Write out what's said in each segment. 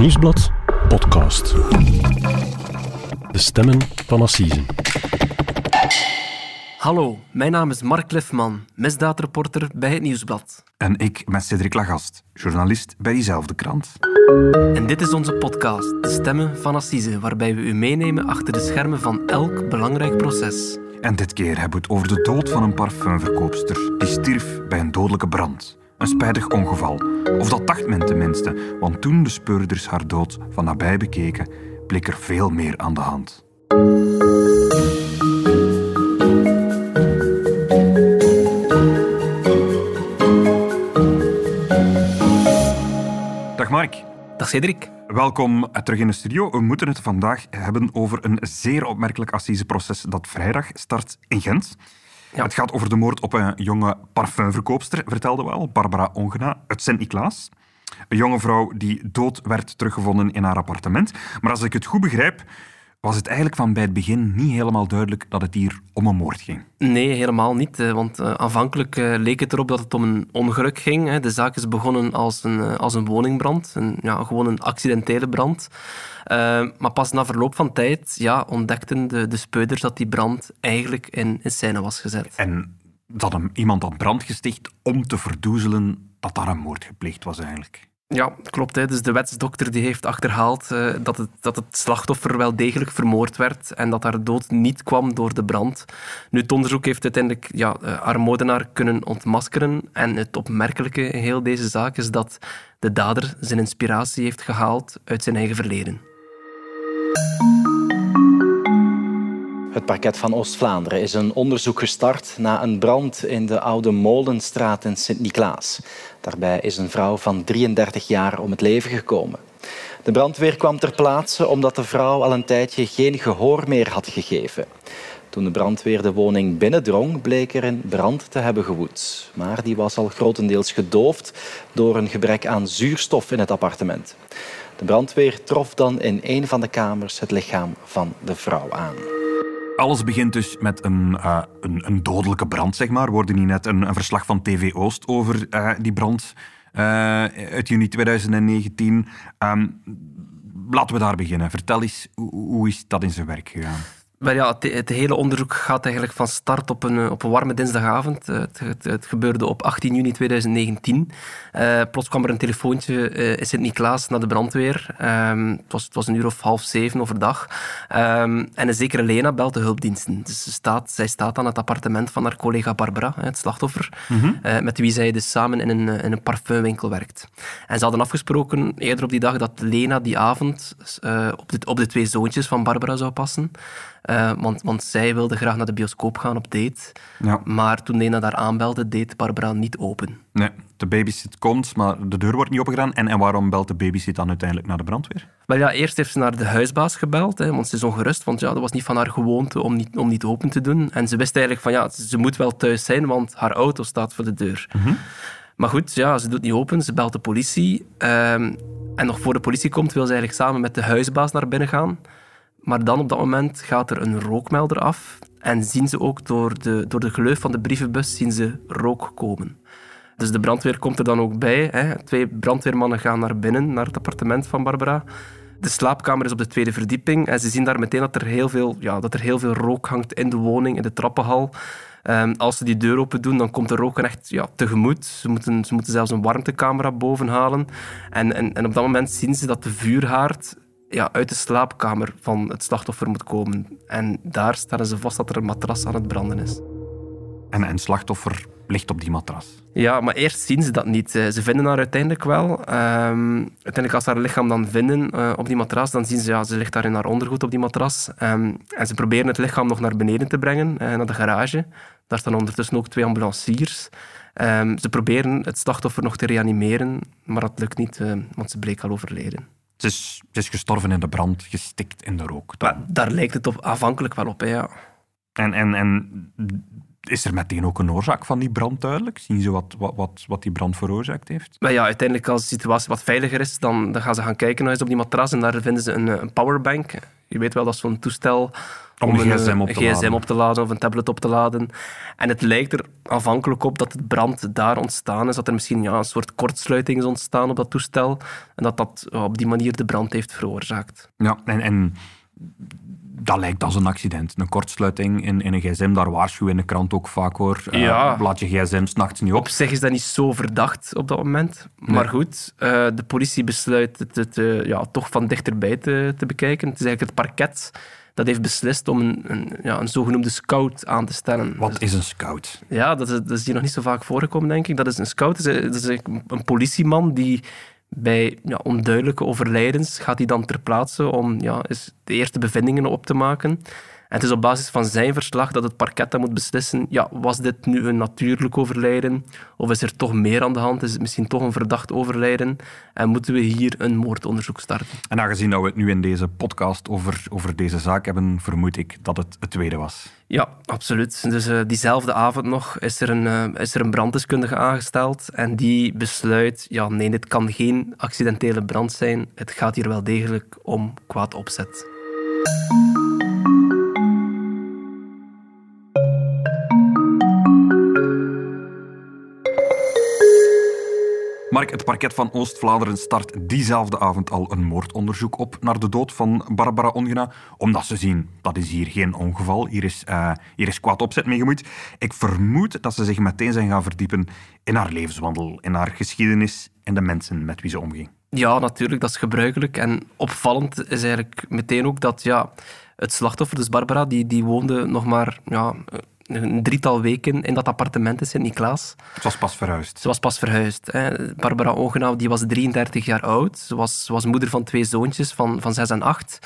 Nieuwsblad podcast. De stemmen van Assisen. Hallo, mijn naam is Mark Lefman, misdaadreporter bij het Nieuwsblad. En ik ben Cedric Lagast, journalist bij diezelfde krant. En dit is onze podcast, De Stemmen van Assise, waarbij we u meenemen achter de schermen van elk belangrijk proces. En dit keer hebben we het over de dood van een parfumverkoopster die stierf bij een dodelijke brand. Een spijtig ongeval. Of dat dacht men tenminste, want toen de speurders haar dood van nabij bekeken, bleek er veel meer aan de hand. Dag Mark. Dag Cedric. Welkom terug in de studio. We moeten het vandaag hebben over een zeer opmerkelijk assiseproces dat vrijdag start in Gent. Ja. Het gaat over de moord op een jonge parfumverkoopster, vertelde wel, Barbara Ongena uit Sint-Niklaas. Een jonge vrouw die dood werd teruggevonden in haar appartement. Maar als ik het goed begrijp, was het eigenlijk van bij het begin niet helemaal duidelijk dat het hier om een moord ging. Nee, helemaal niet. eh, Want eh, aanvankelijk eh, leek het erop dat het om een ongeluk ging. De zaak is begonnen als een, als een woningbrand. Een, ja, gewoon een accidentele brand. Maar pas na verloop van tijd ja, ontdekten de, de speuders dat die brand eigenlijk in, in scène was gezet. En dat hem iemand had brand gesticht om te verdoezelen dat daar een moord gepleegd was eigenlijk. Ja, klopt. Hè. Dus de wetsdokter die heeft achterhaald eh, dat, het, dat het slachtoffer wel degelijk vermoord werd en dat haar dood niet kwam door de brand. Nu, het onderzoek heeft uiteindelijk ja, eh, haar moordenaar kunnen ontmaskeren. En het opmerkelijke in heel deze zaak is dat de dader zijn inspiratie heeft gehaald uit zijn eigen verleden. Het parket van Oost-Vlaanderen is een onderzoek gestart na een brand in de Oude Molenstraat in Sint-Niklaas. Daarbij is een vrouw van 33 jaar om het leven gekomen. De brandweer kwam ter plaatse omdat de vrouw al een tijdje geen gehoor meer had gegeven. Toen de brandweer de woning binnendrong, bleek er een brand te hebben gewoed. Maar die was al grotendeels gedoofd door een gebrek aan zuurstof in het appartement. De brandweer trof dan in een van de kamers het lichaam van de vrouw aan. Alles begint dus met een, eh, een, een dodelijke brand, zeg maar. We hoorden hier net een, een verslag van TV Oost over eh, die brand eh, uit juni 2019. Ehm, laten we daar beginnen. Vertel eens, hoe, hoe is dat in zijn werk gegaan? Maar ja, het, het hele onderzoek gaat eigenlijk van start op een, op een warme dinsdagavond. Eh, Het, het, het gebeurde op 18 juni 2019. Eh, plots kwam er een telefoontje eh, in Sint-Niklaas naar de brandweer. Ehm, het, was, het was een uur of half zeven overdag. Ehm, en een zekere Lena belt de hulpdiensten. Dus ze staat, zij staat aan het appartement van haar collega Barbara, het slachtoffer, eh, met wie zij dus samen in een, in een parfumwinkel werkt. En ze hadden afgesproken eerder op die dag dat Lena die avond op, de, op de twee zoontjes van Barbara zou passen. Eh, want, want zij wilde graag naar de bioscoop gaan op date. Ja. Maar toen Lena daar aanbelde, deed Barbara niet open. Nee, de babysit komt, maar de deur wordt niet opengedaan. En, en waarom belt de babysit dan uiteindelijk naar de brandweer? Wel ja, eerst heeft ze naar de huisbaas gebeld, hè, want ze is ongerust. Want ja, dat was niet van haar gewoonte om niet, om niet open te doen. En ze wist eigenlijk van ja, ze moet wel thuis zijn, want haar auto staat voor de deur. Maar goed, ja, ze doet niet open, ze belt de politie. ehm, en nog voor de politie komt, wil ze eigenlijk samen met de huisbaas naar binnen gaan. Maar dan op dat moment gaat er een rookmelder af. En zien ze ook door de, door de gleuf van de brievenbus zien ze rook komen. Dus de brandweer komt er dan ook bij. Hè. Twee brandweermannen gaan naar binnen, naar het appartement van Barbara. De slaapkamer is op de tweede verdieping en ze zien daar meteen dat er heel veel, ja, dat er heel veel rook hangt in de woning, in de trappenhal. Ehm, als ze die deur open doen, dan komt de rook echt ja, tegemoet. Ze moeten, ze moeten zelfs een warmtecamera boven halen. En, en, en op dat moment zien ze dat de vuurhaard ja, uit de slaapkamer van het slachtoffer moet komen. En daar stellen ze vast dat er een matras aan het branden is. En een slachtoffer ligt op die matras. Ja, maar eerst zien ze dat niet. Eh, Ze vinden haar uiteindelijk wel. Ehm, uiteindelijk, als ze haar lichaam dan vinden eh, op die matras, dan zien ze, ja, ze ligt daar in haar ondergoed op die matras. Ehm, en ze proberen het lichaam nog naar beneden te brengen, eh, naar de garage. Daar staan ondertussen ook twee ambulanciers. Ehm, ze proberen het slachtoffer nog te reanimeren, maar dat lukt niet, want ze bleek al overleden. Ze is, is gestorven in de brand, gestikt in de rook. dan. Maar daar lijkt het op, aanvankelijk wel op, hè, ja. En, en, en is er meteen ook een oorzaak van die brand duidelijk? Zien ze wat, wat, wat, wat die brand veroorzaakt heeft? Maar ja, uiteindelijk als de situatie wat veiliger is, dan, dan gaan ze gaan kijken naar eens op die matras en daar vinden ze een, eh, een powerbank. Je weet wel, dat is zo'n toestel Om een een, gsm op te gsm laden. op te laden of een tablet op te laden. En het lijkt er afhankelijk op dat de brand daar ontstaan is, dat er misschien ja, een soort kortsluiting is ontstaan op dat toestel en dat dat op die manier de brand heeft veroorzaakt. Ja, en, en dat lijkt als een accident. Een kortsluiting in, in een gsm, daar waarschuwen in de krant ook vaak hoor. Eh, Ja. laat je gsm s'nachts niet op. Op zich is dat niet zo verdacht op dat moment. Maar goed, eh, de politie besluit het, eh, ja, toch van dichterbij te, te bekijken. Het is eigenlijk het parket dat heeft beslist om een, een, ja, een zogenoemde scout aan te stellen. Wat is een scout? Ja, dat is, dat is hier nog niet zo vaak voorgekomen, denk ik. Dat is een scout, dat is, dat is eigenlijk een politieman die bij ja, onduidelijke overlijdens gaat hij dan ter plaatse om ja, de eerste bevindingen op te maken. En het is op basis van zijn verslag dat het parket dan moet beslissen, ja, was dit nu een natuurlijk overlijden? Of is er toch meer aan de hand? Is het misschien toch een verdacht overlijden? En moeten we hier een moordonderzoek starten? En aangezien dat we het nu in deze podcast over, over deze zaak hebben, vermoed ik dat het het tweede was. Ja, absoluut. Dus eh, diezelfde avond nog is er, een, eh, is er een branddeskundige aangesteld en die besluit, ja nee, dit kan geen accidentele brand zijn. Het gaat hier wel degelijk om kwaad opzet. Mark, het parket van Oost-Vlaanderen start diezelfde avond al een moordonderzoek op naar de dood van Barbara Ongena. Omdat ze zien, dat is hier geen ongeval, hier is, eh, hier is kwaad opzet mee gemoeid. Ik vermoed dat ze zich meteen zijn gaan verdiepen in haar levenswandel, in haar geschiedenis en de mensen met wie ze omging. Ja, natuurlijk, dat is gebruikelijk. En opvallend is eigenlijk meteen ook dat ja, het slachtoffer, dus Barbara, die, die woonde nog maar ja, een drietal weken in dat appartement in Sint-Niklaas. Het was pas verhuisd. Ze was pas verhuisd. Hè. Barbara Ongenau die was 33 jaar oud. Ze was, ze was moeder van twee zoontjes van, van 6 en 8.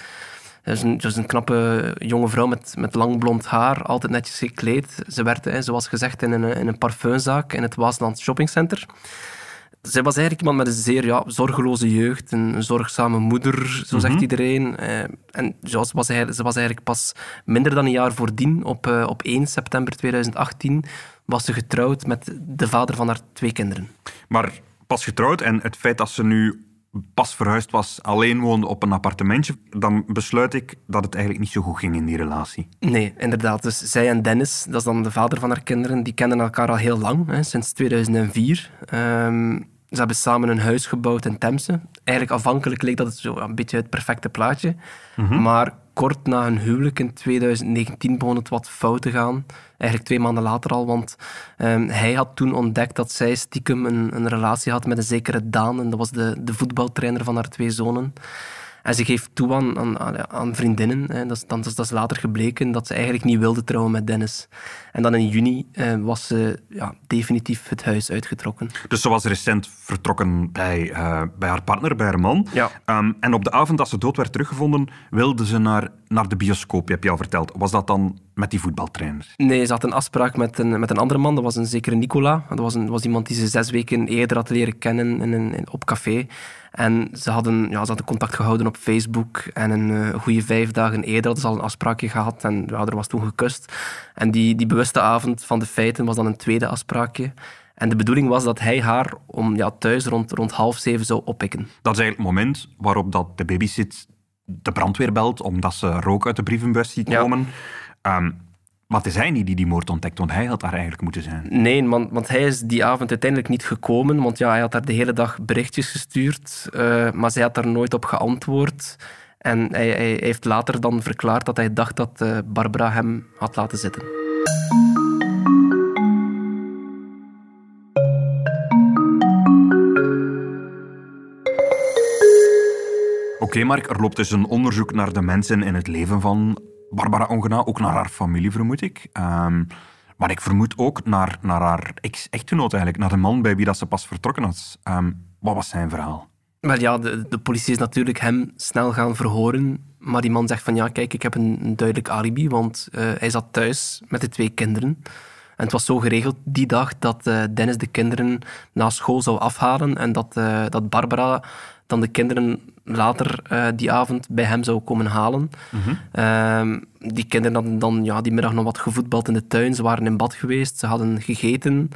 Dus een, dus een knappe jonge vrouw met, met lang blond haar, altijd netjes gekleed. Ze werkte, hè, zoals gezegd, in een, in een parfumzaak in het Waasland Shoppingcenter. Zij was eigenlijk iemand met een zeer ja, zorgeloze jeugd, een, een zorgzame moeder, zo zegt iedereen. Eh, en ja, ze, was eigenlijk, ze was eigenlijk pas minder dan een jaar voordien, op, eh, op 1 september 2018, was ze getrouwd met de vader van haar twee kinderen. Maar pas getrouwd en het feit dat ze nu pas verhuisd was, alleen woonde op een appartementje, dan besluit ik dat het eigenlijk niet zo goed ging in die relatie. Nee, inderdaad. Dus zij en Dennis, dat is dan de vader van haar kinderen, die kennen elkaar al heel lang, hè, sinds 2004. Ehm, ze hebben samen een huis gebouwd in Temse. Eigenlijk afhankelijk leek dat het zo een beetje het perfecte plaatje. Maar kort na hun huwelijk in 2019 begon het wat fout te gaan. Eigenlijk twee maanden later al, want ehm, hij had toen ontdekt dat zij stiekem een, een relatie had met een zekere Daan. En dat was de, de voetbaltrainer van haar twee zonen. En ze geeft toe aan, aan, vriendinnen. Hè. Dat, is, dan, dat, is, later gebleken dat ze eigenlijk niet wilde trouwen met Dennis. En dan in juni eh, was ze ja, definitief het huis uitgetrokken. Dus ze was recent vertrokken bij, eh, bij haar partner, bij haar man. Ja. Ehm, en op de avond dat ze dood werd teruggevonden, wilde ze naar, naar de bioscoop, je hebt je al verteld. Was dat dan met die voetbaltrainer? Nee, ze had een afspraak met een, met een andere man. Dat was een zekere Nicola. Dat was, een, was iemand die ze zes weken eerder had leren kennen in een, in- op café. En ze hadden, ja, ze hadden contact gehouden op Facebook. En een eh, goede vijf dagen eerder hadden ze al een afspraakje gehad. En ja, er was toen gekust. En die, die bewuste avond van de feiten was dan een tweede afspraakje. En de bedoeling was dat hij haar om ja, thuis rond, rond half zeven zou oppikken. Dat is eigenlijk het moment waarop dat de babysit de brandweer belt, omdat ze rook uit de brievenbus ziet Ja. Komen. Ehm, maar het is hij niet die die moord ontdekt, want hij had daar eigenlijk moeten zijn. Nee, want, want hij is die avond uiteindelijk niet gekomen. Want ja, hij had haar de hele dag berichtjes gestuurd, eh, maar zij had daar nooit op geantwoord. En hij, hij heeft later dan verklaard dat hij dacht dat eh, Barbara hem had laten zitten. Oké, Mark, er loopt dus een onderzoek naar de mensen in het leven van Barbara Ongena, ook naar haar familie, vermoed ik. Ehm, maar ik vermoed ook naar, naar haar ex-echtgenoot eigenlijk, naar de man bij wie dat ze pas vertrokken was. Ehm, wat was zijn verhaal? Wel ja, de, de politie is natuurlijk hem snel gaan verhoren. Maar die man zegt van ja, kijk, ik heb een, een duidelijk alibi, want eh, hij zat thuis met de twee kinderen. En het was zo geregeld die dag dat eh, Dennis de kinderen na school zou afhalen en dat, eh, dat Barbara dan de kinderen later eh, die avond bij hem zou komen halen. Ehm, die kinderen hadden dan ja, die middag nog wat gevoetbald in de tuin. Ze waren in bad geweest, ze hadden gegeten.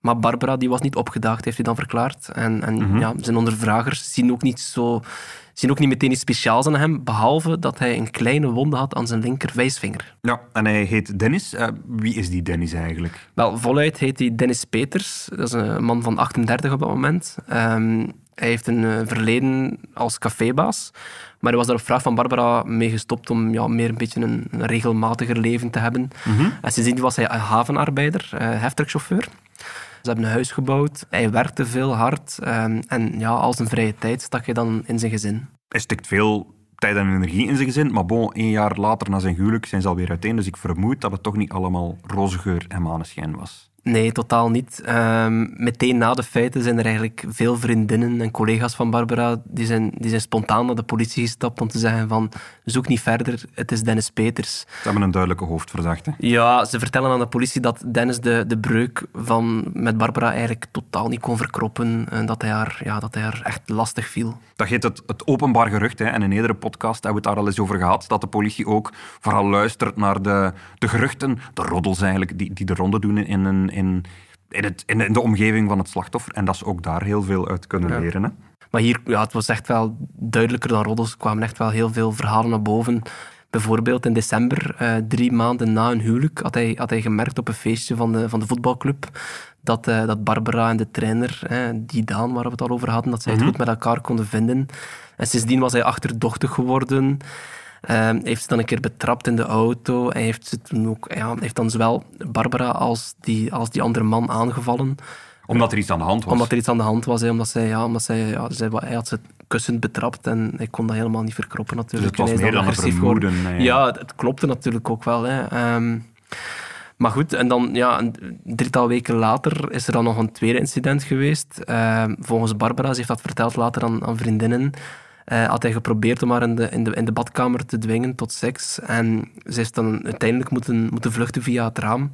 Maar Barbara die was niet opgedaagd, heeft hij dan verklaard. En, en Mhm. ja, zijn ondervragers zien ook niet zo zien ook niet meteen iets speciaals aan hem, behalve dat hij een kleine wonde had aan zijn linker wijsvinger. Ja, en hij heet Dennis. Eh, wie is die Dennis eigenlijk? Wel, voluit heet hij Dennis Peters. Dat is een man van 38 op dat moment. Ehm, hij heeft een eh, verleden als cafébaas. Maar hij was daar op vraag van Barbara mee gestopt om ja, meer een beetje een, een regelmatiger leven te hebben. En sindsdien was hij een havenarbeider, uh, heftruckchauffeur. Ze hebben een huis gebouwd. Hij werkte veel hard. ehm, en ja, al zijn vrije tijd stak hij dan in zijn gezin. Hij stikt veel tijd en energie in zijn gezin, maar bon, één jaar later na zijn huwelijk zijn ze alweer uiteen. Dus ik vermoed dat het toch niet allemaal roze geur en maneschijn was. Nee, totaal niet. Ehm, meteen na de feiten zijn er eigenlijk veel vriendinnen en collega's van Barbara die zijn, die zijn spontaan naar de politie gestapt om te zeggen van zoek niet verder, het is Dennis Peters. Ze hebben een duidelijke hoofdverdachte. Ja, ze vertellen aan de politie dat Dennis de, de breuk van, met Barbara eigenlijk totaal niet kon verkroppen en dat hij haar, ja, dat hij haar echt lastig viel. Dat heet het, het openbaar gerucht. Hè. En in eerdere podcast hebben we het daar al eens over gehad, dat de politie ook vooral luistert naar de, de geruchten, de roddels eigenlijk, die, die de ronde doen in, een, in, in, het, in de omgeving van het slachtoffer. En dat ze ook daar heel veel uit kunnen Ja. leren. Hè. Maar hier, ja, het was echt wel duidelijker dan roddels. Er kwamen echt wel heel veel verhalen naar boven. Bijvoorbeeld in december, eh, drie maanden na hun huwelijk, had hij, had hij gemerkt op een feestje van de, van de voetbalclub dat, eh, dat Barbara en de trainer, eh, die Daan waar we het al over hadden, dat zij het goed met elkaar konden vinden. En sindsdien was hij achterdochtig geworden. Ehm, heeft ze dan een keer betrapt in de auto. Hij heeft, ze toen ook, ja, heeft dan zowel Barbara als die, als die andere man aangevallen Omdat er iets aan de hand was. omdat er iets aan de hand was, hè, omdat zij, ja, omdat zij, ja, zij, hij had ze kussend betrapt en hij kon dat helemaal niet verkroppen natuurlijk. Dus het was En meer dan agressief vermoeden, nee. Ja, het, het klopte natuurlijk ook wel. Hè. Ehm, maar goed, en dan ja, een drietal weken later is er dan nog een tweede incident geweest. Ehm, volgens Barbara, ze heeft dat verteld later aan, aan vriendinnen, eh, had hij geprobeerd om haar in de, in, de, in de badkamer te dwingen tot seks. En ze heeft dan uiteindelijk moeten, moeten vluchten via het raam.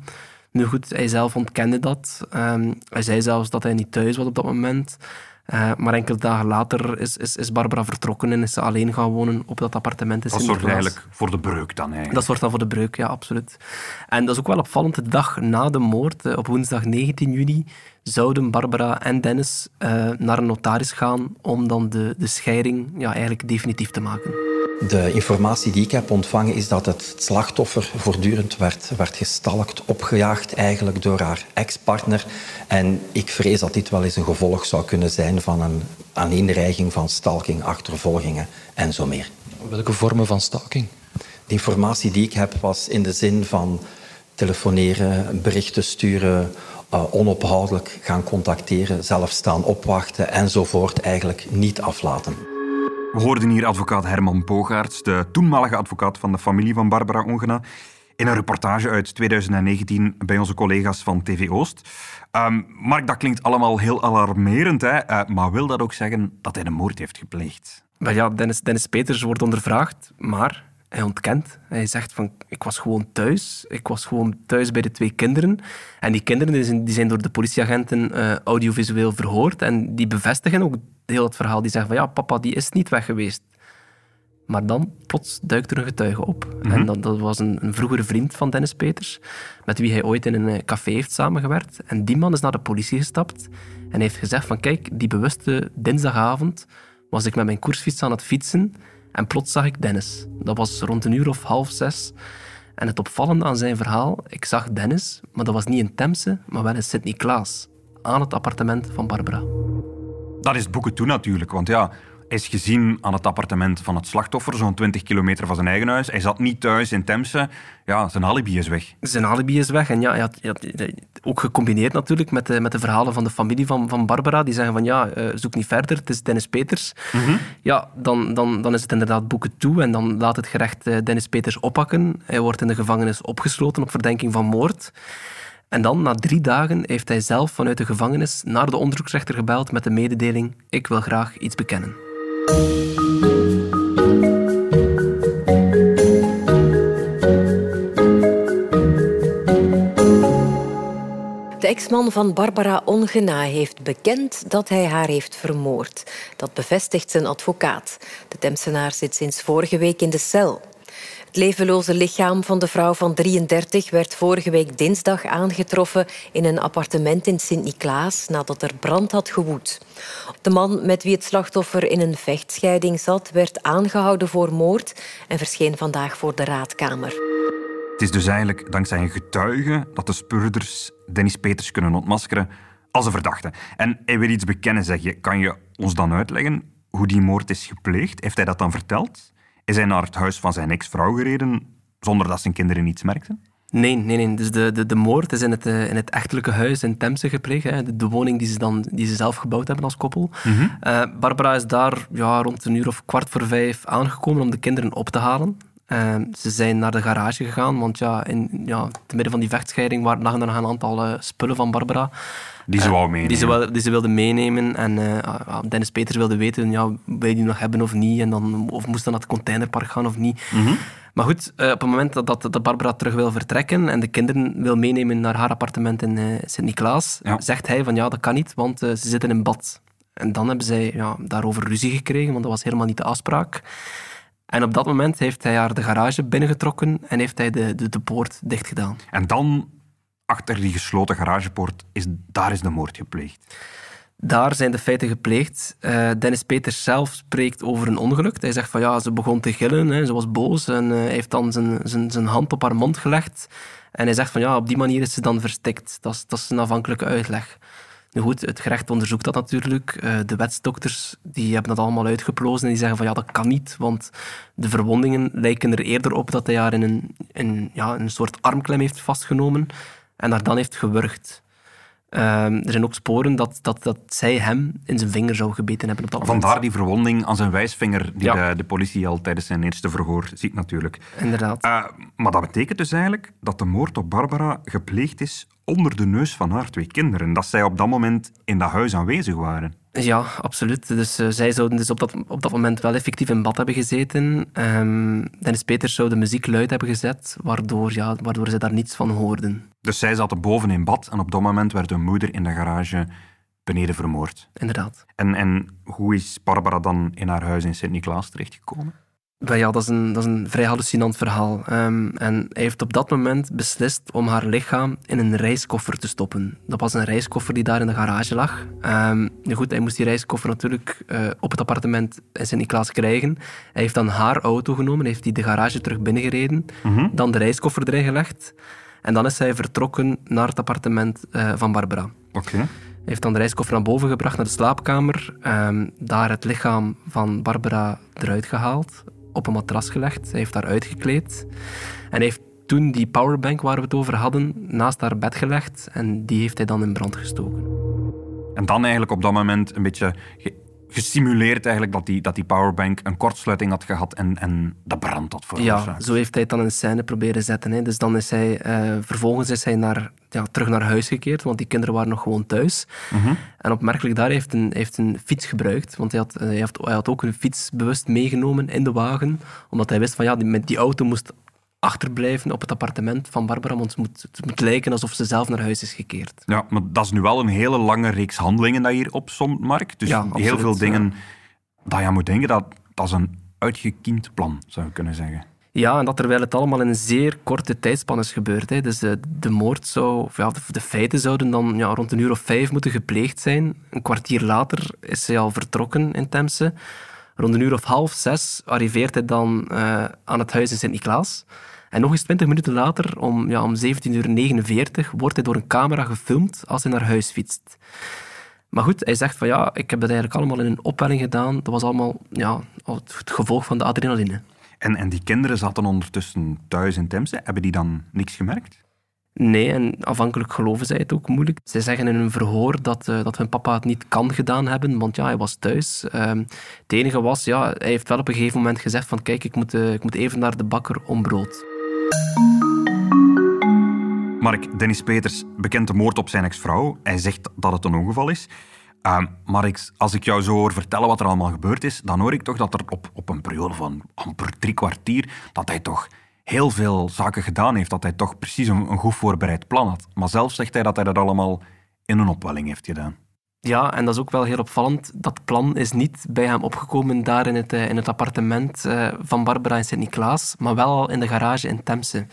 Nu goed, hij zelf ontkende dat. Ehm, hij zei zelfs dat hij niet thuis was op dat moment. Eh, maar enkele dagen later is, is, is Barbara vertrokken en is ze alleen gaan wonen op dat appartement Dat zorgt eigenlijk voor de breuk dan eigenlijk. Dat zorgt dan voor de breuk, ja, absoluut. En dat is ook wel opvallend. De dag na de moord, eh, op woensdag 19 juni, zouden Barbara en Dennis eh, naar een notaris gaan om dan de, de scheiding ja, eigenlijk definitief te maken. De informatie die ik heb ontvangen is dat het slachtoffer voortdurend werd, werd gestalkt, opgejaagd eigenlijk door haar ex-partner. En ik vrees dat dit wel eens een gevolg zou kunnen zijn van een aaneenreiging van stalking, achtervolgingen en zo meer. Welke vormen van stalking? De informatie die ik heb was in de zin van telefoneren, berichten sturen, uh, onophoudelijk gaan contacteren, zelf staan opwachten enzovoort, eigenlijk niet aflaten. We hoorden hier advocaat Herman Bogaerts, de toenmalige advocaat van de familie van Barbara Ongena, in een reportage uit 2019 bij onze collega's van TV Oost. Ehm, Mark, dat klinkt allemaal heel alarmerend, hè? Eh, maar wil dat ook zeggen dat hij een moord heeft gepleegd? Ja, Dennis, Dennis Peters wordt ondervraagd, maar hij ontkent. Hij zegt van, ik was gewoon thuis. Ik was gewoon thuis bij de twee kinderen. En die kinderen die zijn door de politieagenten eh, audiovisueel verhoord. En die bevestigen ook heel het verhaal. Die zeggen van, ja, papa die is niet weg geweest. Maar dan, plots, duikt er een getuige op. En dat, dat was een, een vroegere vriend van Dennis Peters, met wie hij ooit in een eh, café heeft samengewerkt. En die man is naar de politie gestapt en heeft gezegd van, kijk, die bewuste dinsdagavond was ik met mijn koersfiets aan het fietsen en plots zag ik Dennis. Dat was rond een uur of half zes. En het opvallende aan zijn verhaal, ik zag Dennis, maar dat was niet in Temse, maar wel in Sint-Niklaas, aan het appartement van Barbara. Dat is boeken toe natuurlijk, want ja, hij is gezien aan het appartement van het slachtoffer, zo'n 20 kilometer van zijn eigen huis. Hij zat niet thuis in Temse. Ja, zijn alibi is weg. Zijn alibi is weg. En ja, hij had, hij had- hij- ook gecombineerd natuurlijk met de, met de verhalen van de familie van, van Barbara. Die zeggen van ja, eh, zoek niet verder, het is Dennis Peters. Ja, dan, dan, dan is het inderdaad boeken toe. En dan laat het gerecht eh, Dennis Peters oppakken. Hij wordt in de gevangenis opgesloten op verdenking van moord. En dan, na drie dagen, heeft hij zelf vanuit de gevangenis naar de onderzoeksrechter gebeld met de mededeling ik wil graag iets bekennen. De ex-man van Barbara Ongena heeft bekend dat hij haar heeft vermoord. Dat bevestigt zijn advocaat. De Temsenaar zit sinds vorige week in de cel. Het levenloze lichaam van de vrouw van 33 werd vorige week dinsdag aangetroffen in een appartement in Sint-Niklaas nadat er brand had gewoed. De man met wie het slachtoffer in een vechtscheiding zat, werd aangehouden voor moord en verscheen vandaag voor de raadkamer. Het is dus eigenlijk dankzij een getuige dat de speurders Dennis Peters kunnen ontmaskeren als een verdachte. En hij wil iets bekennen, zeg je. Kan je ons dan uitleggen hoe die moord is gepleegd? Heeft hij dat dan verteld? Is hij naar het huis van zijn ex-vrouw gereden zonder dat zijn kinderen iets merkten? Nee, nee, nee. Dus de, de, de moord is in het, uh, in het echtelijke huis in Temse gepleegd. Hè. De, de, woning die ze, dan, die ze zelf gebouwd hebben als koppel. Mhm. Uh, Barbara is daar ja, rond een uur of kwart voor vijf aangekomen om de kinderen op te halen. Uh, ze zijn naar de garage gegaan, want ja, in ja, te midden van die vechtscheiding waren, er nog een aantal uh, spullen van Barbara. Die ze wou meenemen. Die ze, die ze wilde meenemen. En uh, Dennis Peters wilde weten, ja, wil je die nog hebben of niet? En dan, of moest dan naar het containerpark gaan of niet? Mm -hmm. Maar goed, uh, op het moment dat, dat, dat, Barbara terug wil vertrekken en de kinderen wil meenemen naar haar appartement in uh, Sint-Niklaas, ja. zegt hij van ja, dat kan niet, want ze zitten in bad. En dan hebben zij ja, daarover ruzie gekregen, want dat was helemaal niet de afspraak. En op dat moment heeft hij haar de garage binnengetrokken en heeft hij de, de, de poort dichtgedaan. En dan, achter die gesloten garagepoort, is, daar is de moord gepleegd. Daar zijn de feiten gepleegd. Uh, Dennis Peters zelf spreekt over een ongeluk. Hij zegt van ja, ze begon te gillen, hè, ze was boos en uh, hij heeft dan zijn, zijn, zijn hand op haar mond gelegd. En hij zegt van ja, op die manier is ze dan verstikt. Dat is, dat is een afhankelijke uitleg. Nu goed, het gerecht onderzoekt dat natuurlijk. Uh, de wetsdokters die hebben dat allemaal uitgeplozen en die zeggen van ja, dat kan niet, want de verwondingen lijken er eerder op dat hij haar in een, in, ja, een soort armklem heeft vastgenomen en haar dan heeft gewurgd. Uh, er zijn ook sporen dat, dat, dat zij hem in zijn vinger zou gebeten hebben. Op dat Vandaar moment. die verwonding aan zijn wijsvinger die Ja. de, de politie al tijdens zijn eerste verhoor ziet natuurlijk. Inderdaad. Uh, maar dat betekent dus eigenlijk dat de moord op Barbara gepleegd is onder de neus van haar twee kinderen. Dat zij op dat moment in dat huis aanwezig waren. Ja, absoluut. Dus uh, zij zouden dus op dat, op dat moment wel effectief in bad hebben gezeten. Um, Dennis Peters zou de muziek luid hebben gezet, waardoor, ja, waardoor ze daar niets van hoorden. Dus zij zaten boven in bad en op dat moment werd hun moeder in de garage beneden vermoord. Inderdaad. En, en hoe is Barbara dan in haar huis in Sint-Niklaas terechtgekomen? Ja, dat is een, dat is een vrij hallucinant verhaal. Um, en hij heeft op dat moment beslist om haar lichaam in een reiskoffer te stoppen. Dat was een reiskoffer die daar in de garage lag. Um, nu goed, hij moest die reiskoffer natuurlijk uh, op het appartement in Sint-Niklaas krijgen. Hij heeft dan haar auto genomen, heeft die de garage terug binnengereden, Mhm. dan de reiskoffer erin gelegd. En dan is hij vertrokken naar het appartement uh, van Barbara. Oké. Okay. Heeft dan de reiskoffer naar boven gebracht, naar de slaapkamer. Um, daar het lichaam van Barbara eruit gehaald op een matras gelegd. Hij heeft haar uitgekleed. En heeft toen die powerbank waar we het over hadden naast haar bed gelegd. En die heeft hij dan in brand gestoken. En dan eigenlijk op dat moment een beetje gesimuleerd eigenlijk dat die, dat die powerbank een kortsluiting had gehad en, en de brand had veroorzaakt. Ja, zo heeft hij het dan in scène proberen zetten. Hè. Dus dan is hij, uh, vervolgens is hij naar, ja, terug naar huis gekeerd, want die kinderen waren nog gewoon thuis. Mm-hmm. En opmerkelijk daar heeft een, heeft een fiets gebruikt, want hij had, hij, had, hij had ook een fiets bewust meegenomen in de wagen, omdat hij wist van ja, die, met die auto moest achterblijven op het appartement van Barbara, want het moet, het moet lijken alsof ze zelf naar huis is gekeerd. Ja, maar dat is nu wel een hele lange reeks handelingen dat hier opzomt, Mark. Dus ja, heel veel dingen ja. dat je moet denken, dat, dat is een uitgekiend plan, zou je kunnen zeggen. Ja, en dat terwijl het allemaal in een zeer korte tijdspan is gebeurd. Hè. Dus de, de moord zou, of ja, de, de, feiten zouden dan ja, rond een uur of vijf moeten gepleegd zijn. Een kwartier later is hij al vertrokken in Temse. Rond een uur of half zes arriveert hij dan uh, aan het huis in Sint-Niklaas. En nog eens 20 minuten later, om, ja, om 17.49 uur, wordt hij door een camera gefilmd als hij naar huis fietst. Maar goed, hij zegt van ja, ik heb dat eigenlijk allemaal in een opwelling gedaan. Dat was allemaal ja, het gevolg van de adrenaline. En, en die kinderen zaten ondertussen thuis in Temse. Hebben die dan niks gemerkt? Nee, en afhankelijk geloven zij het ook moeilijk. Zij zeggen in een verhoor dat, uh, dat hun papa het niet kan gedaan hebben, want ja, hij was thuis. Uh, het enige was, ja, hij heeft wel op een gegeven moment gezegd van kijk, ik moet, uh, ik moet even naar de bakker om brood. Mark, Dennis Peters bekent de moord op zijn ex-vrouw. Hij zegt dat het een ongeval is. Maar ik, als ik jou zo hoor vertellen wat er allemaal gebeurd is, dan hoor ik toch dat er op, op een periode van amper drie kwartier, dat hij toch heel veel zaken gedaan heeft, dat hij toch precies een, een goed voorbereid plan had. Maar zelf zegt hij dat hij dat allemaal in een opwelling heeft gedaan. Ja, en dat is ook wel heel opvallend. Dat plan is niet bij hem opgekomen daar in het, eh, in het appartement eh, van Barbara in Sint-Niklaas, maar wel in de garage in Temse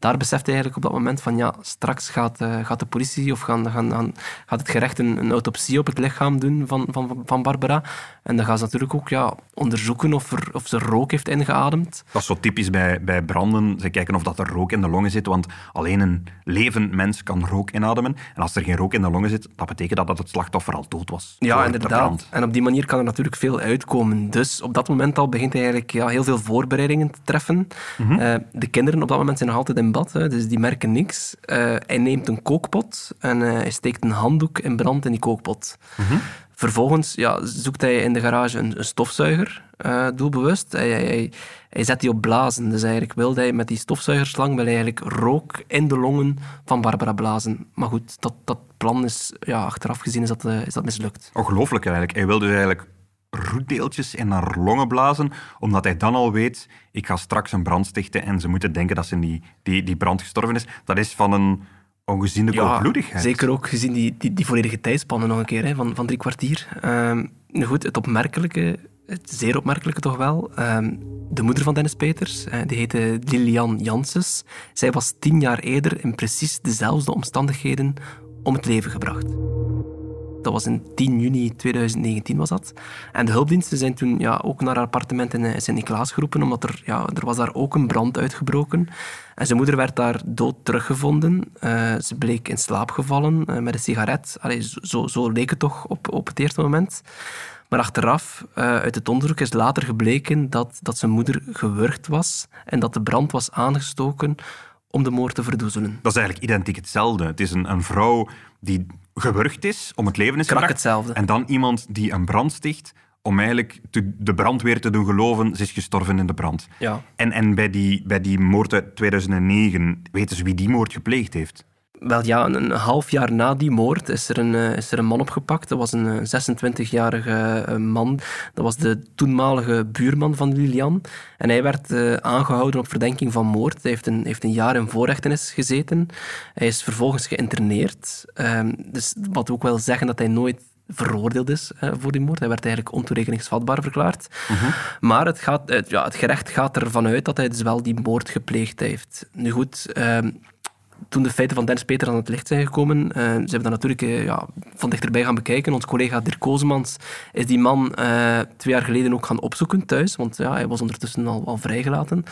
daar beseft hij eigenlijk op dat moment van ja, straks gaat, uh, gaat de politie of gaan, gaan, gaan, gaat het gerecht een, een, autopsie op het lichaam doen van, van, van Barbara. En dan gaan ze natuurlijk ook ja, onderzoeken of, er, of ze rook heeft ingeademd. Dat is zo typisch bij, bij branden. Ze kijken of dat er rook in de longen zit, want alleen een levend mens kan rook inademen. En als er geen rook in de longen zit, dat betekent dat, dat het slachtoffer al dood was. Ja, inderdaad. En op die manier kan er natuurlijk veel uitkomen. Dus op dat moment al begint hij eigenlijk ja, heel veel voorbereidingen te treffen. Mm de kinderen op dat moment zijn nog altijd in bad, hè, dus die merken niks. Uh, hij neemt een kookpot en uh, hij steekt een handdoek in brand in die kookpot. Mm Vervolgens ja, zoekt hij in de garage een, een stofzuiger, uh, doelbewust. Hij, hij, hij, zet die op blazen. Dus eigenlijk wil hij met die stofzuigerslang wil hij eigenlijk rook in de longen van Barbara blazen. Maar goed, dat, dat plan is, ja, achteraf gezien is dat, is dat mislukt. Ongelooflijk eigenlijk. Hij wilde dus eigenlijk roetdeeltjes in haar longen blazen, omdat hij dan al weet, ik ga straks een brand stichten en ze moeten denken dat ze in die, die, die brand gestorven is. Dat is van een ongeziene ja, Zeker ook gezien die, die, die volledige tijdspannen nog een keer, hè, van, van drie kwartier. Um, goed, het opmerkelijke, het zeer opmerkelijke toch wel, um, de moeder van Dennis Peters, die heette Lilian Janssens. Zij was tien jaar eerder in precies dezelfde omstandigheden om het leven gebracht. Dat was in 10 juni 2019 was dat. En de hulpdiensten zijn toen ja, ook naar haar appartement in eh, Sint-Niklaas geroepen, omdat er, ja, er was daar ook een brand uitgebroken. En zijn moeder werd daar dood teruggevonden. Uh, ze bleek in slaap gevallen uh, met een sigaret. Allee, zo, zo leek het toch op, op het eerste moment. Maar achteraf, uit het onderzoek, is later gebleken dat, dat zijn moeder gewurgd was en dat de brand was aangestoken om de moord te verdoezelen. Dat is eigenlijk identiek hetzelfde. Het is een, een vrouw die gewurgd is, om het leven is gebracht. hetzelfde. En dan iemand die een brand sticht, om eigenlijk de brandweer te doen geloven, ze is gestorven in de brand. Ja. En, en bij, die, bij die moord uit 2009, weten ze wie die moord gepleegd heeft? Wel ja, een, half jaar na die moord is er een, eh, is er een man opgepakt. Dat was een 26-jarige eh, man. Dat was de toenmalige buurman van Lilian. En hij werd uh, aangehouden op verdenking van moord. Hij heeft een, heeft een jaar in voorrechtenis gezeten. Hij is vervolgens geïnterneerd. Uh, dus wat ook wil zeggen dat hij nooit veroordeeld is voor die moord. Hij werd eigenlijk ontoerekeningsvatbaar verklaard. Uh Maar het, gaat, ja, het gerecht gaat ervan uit dat hij dus wel die moord gepleegd heeft. Nu goed, ehm, toen de feiten van Dennis Peter aan het licht zijn gekomen, uh, ze hebben dat natuurlijk uh, ja, van dichterbij gaan bekijken. Ons collega Dirk Kozemans is die man uh, twee jaar geleden ook gaan opzoeken thuis, want ja, hij was ondertussen al, al vrijgelaten.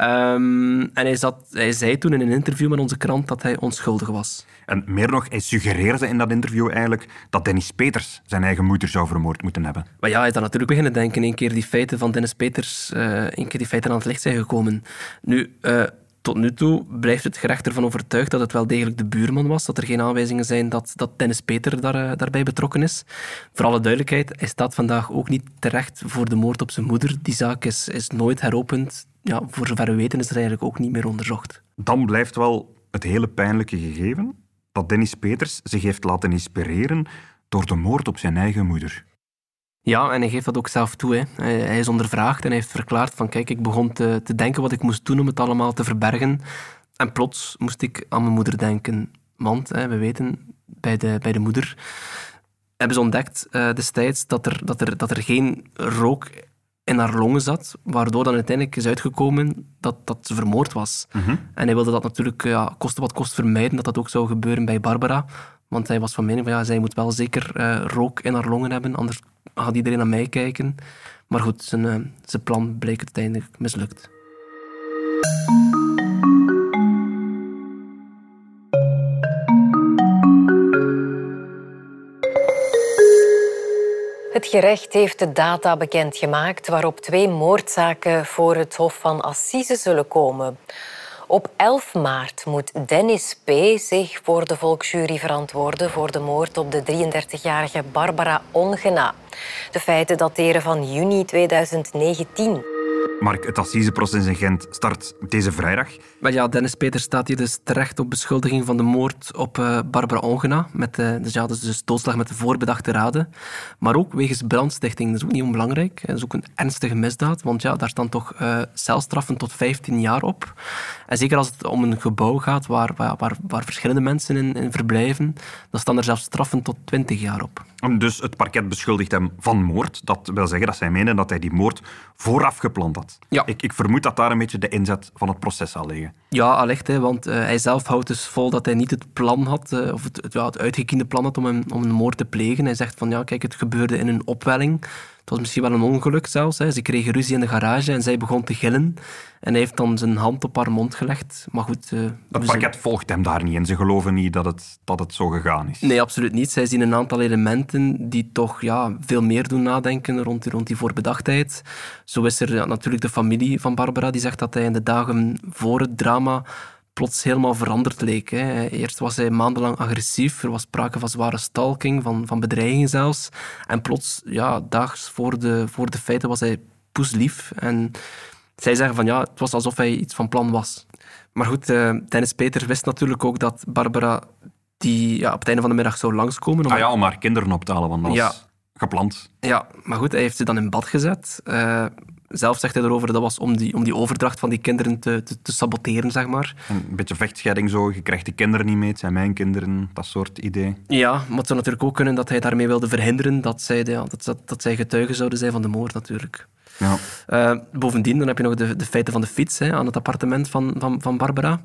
Um, en hij, zat, hij zei toen in een interview met onze krant dat hij onschuldig was. En meer nog, hij suggereerde in dat interview eigenlijk dat Dennis Peters zijn eigen moeder zou vermoord moeten hebben. Maar ja, hij is dan natuurlijk beginnen denken, een keer die feiten van Dennis Peters, een keer die feiten aan het licht zijn gekomen. Nu, tot nu toe blijft het gerecht ervan overtuigd dat het wel degelijk de buurman was, dat er geen aanwijzingen zijn dat, dat Dennis Peter daar, uh, daarbij betrokken is. Voor alle duidelijkheid, hij staat vandaag ook niet terecht voor de moord op zijn moeder. Die zaak is, is nooit heropend. Ja, voor zover we weten is er eigenlijk ook niet meer onderzocht. Dan blijft wel het hele pijnlijke gegeven dat Dennis Peters zich heeft laten inspireren door de moord op zijn eigen moeder. Ja, en hij geeft dat ook zelf toe. Hè. Hij is ondervraagd en hij heeft verklaard van kijk, ik begon te, te denken wat ik moest doen om het allemaal te verbergen. En plots moest ik aan mijn moeder denken. Want, hè, we weten, bij de, bij de moeder hebben ze ontdekt uh, destijds dat er, dat, er, dat er geen rook in haar longen zat, waardoor dan uiteindelijk is uitgekomen dat, dat ze vermoord was. Mhm. En hij wilde dat natuurlijk ja, koste wat kost vermijden, dat dat ook zou gebeuren bij Barbara. Want hij was van mening van ja, zij moet wel zeker uh, rook in haar longen hebben, anders gaat iedereen naar mij kijken. Maar goed, zijn, uh, zijn plan bleek uiteindelijk mislukt. Het gerecht heeft de data bekendgemaakt waarop twee moordzaken voor het Hof van Assise zullen komen. Op 11 maart moet Dennis P. zich voor de volksjury verantwoorden voor de moord op de 33-jarige Barbara Ongena. De feiten dateren van juni 2019. Mark, het assiseproces in Gent start deze vrijdag. Maar ja, Dennis Peters staat hier dus terecht op beschuldiging van de moord op uh, Barbara Ongena. Met, uh, dus ja, dus, dus doodslag met de voorbedachte raden. Maar ook wegens brandstichting. Dat is ook niet onbelangrijk. Dat is ook een ernstige misdaad. Want ja, daar staan toch uh, celstraffen tot 15 jaar op. En zeker als het om een gebouw gaat waar, waar, waar, waar verschillende mensen in, in, verblijven, dan staan er zelfs straffen tot 20 jaar op. Dus het parket beschuldigt hem van moord. Dat wil zeggen dat zij menen dat hij die moord vooraf gepland had. Ja. Ik, ik vermoed dat daar een beetje de inzet van het proces zal liggen. Ja, allicht. Hè, want uh, hij zelf houdt dus vol dat hij niet het plan had, uh, of het, het, ja, het uitgekiende plan had om een, om een moord te plegen. Hij zegt van, ja, kijk, het gebeurde in een opwelling. Het was misschien wel een ongeluk zelfs. Hè. Ze kregen ruzie in de garage en zij begon te gillen. En hij heeft dan zijn hand op haar mond gelegd. Maar goed... Uh, het pakket volgt hem daar niet in. Ze geloven niet dat het, dat het zo gegaan is. Nee, absoluut niet. Zij zien een aantal elementen die toch ja, veel meer doen nadenken rond die, rond die voorbedachtheid. Zo is er ja, natuurlijk de familie van Barbara, die zegt dat hij in de dagen voor het drama plots helemaal veranderd leek. Hè. Eerst was hij maandenlang agressief, er was sprake van zware stalking, van, van bedreigingen zelfs. En plots, ja, daags voor de, voor de feiten, was hij poeslief. En zij zeggen van ja, het was alsof hij iets van plan was. Maar goed, uh, Dennis Peter wist natuurlijk ook dat Barbara die ja, op het einde van de middag zou langskomen. Om ah ja, om haar kinderen op te halen, want dat was ja. gepland. Ja, maar goed, hij heeft ze dan in bad gezet. Uh, zelf zegt hij erover, dat was om die, om die overdracht van die kinderen te, te, te, saboteren, zeg maar. Een beetje vechtscheiding zo, je krijgt die kinderen niet mee, het zijn mijn kinderen, dat soort idee. Ja, maar het zou natuurlijk ook kunnen dat hij daarmee wilde verhinderen dat zij, ja, dat, dat, dat zij getuigen zouden zijn van de moord, natuurlijk. Ja. Uh, bovendien dan heb je nog de, de feiten van de fiets hè, aan het appartement van, van, van Barbara.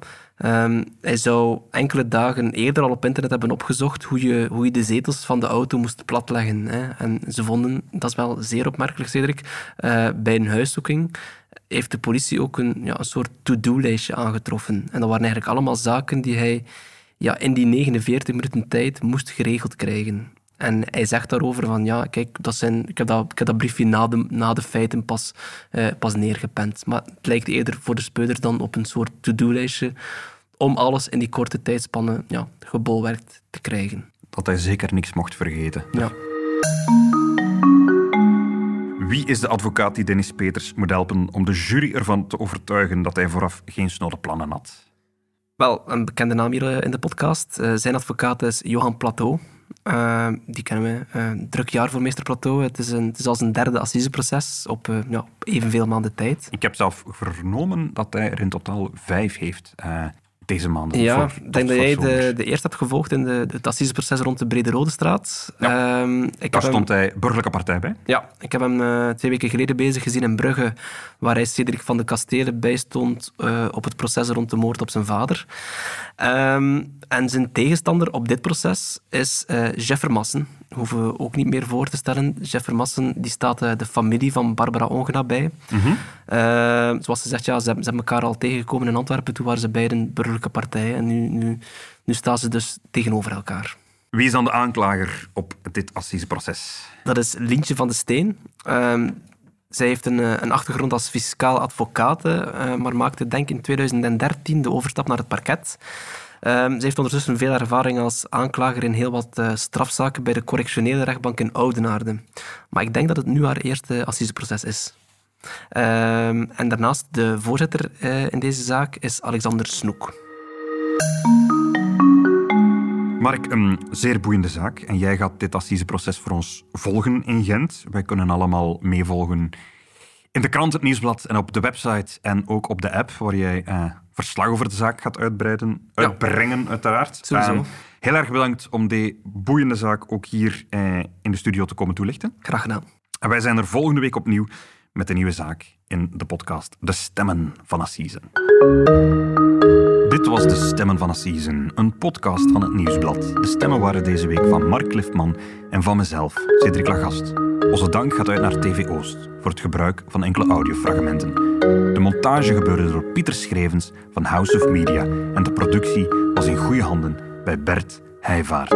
Um, hij zou enkele dagen eerder al op internet hebben opgezocht hoe je, hoe je de zetels van de auto moest platleggen. Hè. En ze vonden, dat is wel zeer opmerkelijk, Cedric, uh, bij een huiszoeking heeft de politie ook een, ja, een soort to-do-lijstje aangetroffen. En dat waren eigenlijk allemaal zaken die hij ja, in die 49 minuten tijd moest geregeld krijgen. En hij zegt daarover van, ja, kijk, dat zijn, ik, heb dat, ik heb dat briefje na de, na de feiten pas, uh, pas neergepend. Maar het lijkt eerder voor de speuder dan op een soort to-do-lijstje om alles in die korte tijdspannen ja, gebolwerkt te krijgen. Dat hij zeker niks mocht vergeten. Ja. Wie is de advocaat die Dennis Peters moet helpen om de jury ervan te overtuigen dat hij vooraf geen snode plannen had? Wel, een bekende naam hier eh, in de podcast. Uh, zijn advocaat is Johan Plateau. Uh, die kennen we. Uh, druk jaar voor meester Plateau. Het is, een, het is als een derde assiseproces op uh, ja, evenveel maanden tijd. Ik heb zelf vernomen dat hij er in totaal vijf heeft deze maanden. Ja, ik denk dat jij de, de eerste hebt gevolgd in de, het assiseproces rond de Brede Rode Straat. Ja, um, ik daar stond hem, hij burgerlijke partij bij. Ja, ik heb hem uh, twee weken geleden bezig gezien in Brugge, waar hij Cedric van de Kastelen bijstond uh, op het proces rond de moord op zijn vader. Um, en zijn tegenstander op dit proces is uh, Jeff Vermassen. Hoeven we ook niet meer voor te stellen. Jeff Vermassen die staat de familie van Barbara Ongena bij. Mm -hmm. uh, zoals ze zegt, ja, ze, ze hebben elkaar al tegengekomen in Antwerpen. Toen waren ze beiden burgerlijke partijen. En nu, nu, nu staan ze dus tegenover elkaar. Wie is dan de aanklager op dit assiseproces? Dat is Lintje van de Steen. Ehm, zij heeft een, een, achtergrond als fiscaal advocaat, maar maakte denk ik in 2013 de overstap naar het parket. Um, ze heeft ondertussen veel ervaring als aanklager in heel wat uh, strafzaken bij de correctionele rechtbank in Oudenaarde. Maar ik denk dat het nu haar eerste assiseproces is. Um, en daarnaast de voorzitter uh, in deze zaak is Alexander Snoek. Mark, een zeer boeiende zaak. En jij gaat dit assiseproces voor ons volgen in Gent. Wij kunnen allemaal meevolgen in de krant, het nieuwsblad en op de website en ook op de app waar jij uh, verslag over de zaak gaat uitbreiden, uitbrengen, ja. uiteraard. Sowieso. Uh, heel erg bedankt om die boeiende zaak ook hier uh, in de studio te komen toelichten. Graag gedaan. En wij zijn er volgende week opnieuw met een nieuwe zaak in de podcast De Stemmen van Assisen. Dit was De Stemmen van Assisen, een podcast van het Nieuwsblad. De stemmen waren deze week van Mark Liftman en van mezelf, Cedric Lagast. Onze dank gaat uit naar TV Oost voor het gebruik van enkele audiofragmenten. De montage gebeurde door Pieter Schrevens van House of Media en de productie was in goede handen bij Bert Heijvaart.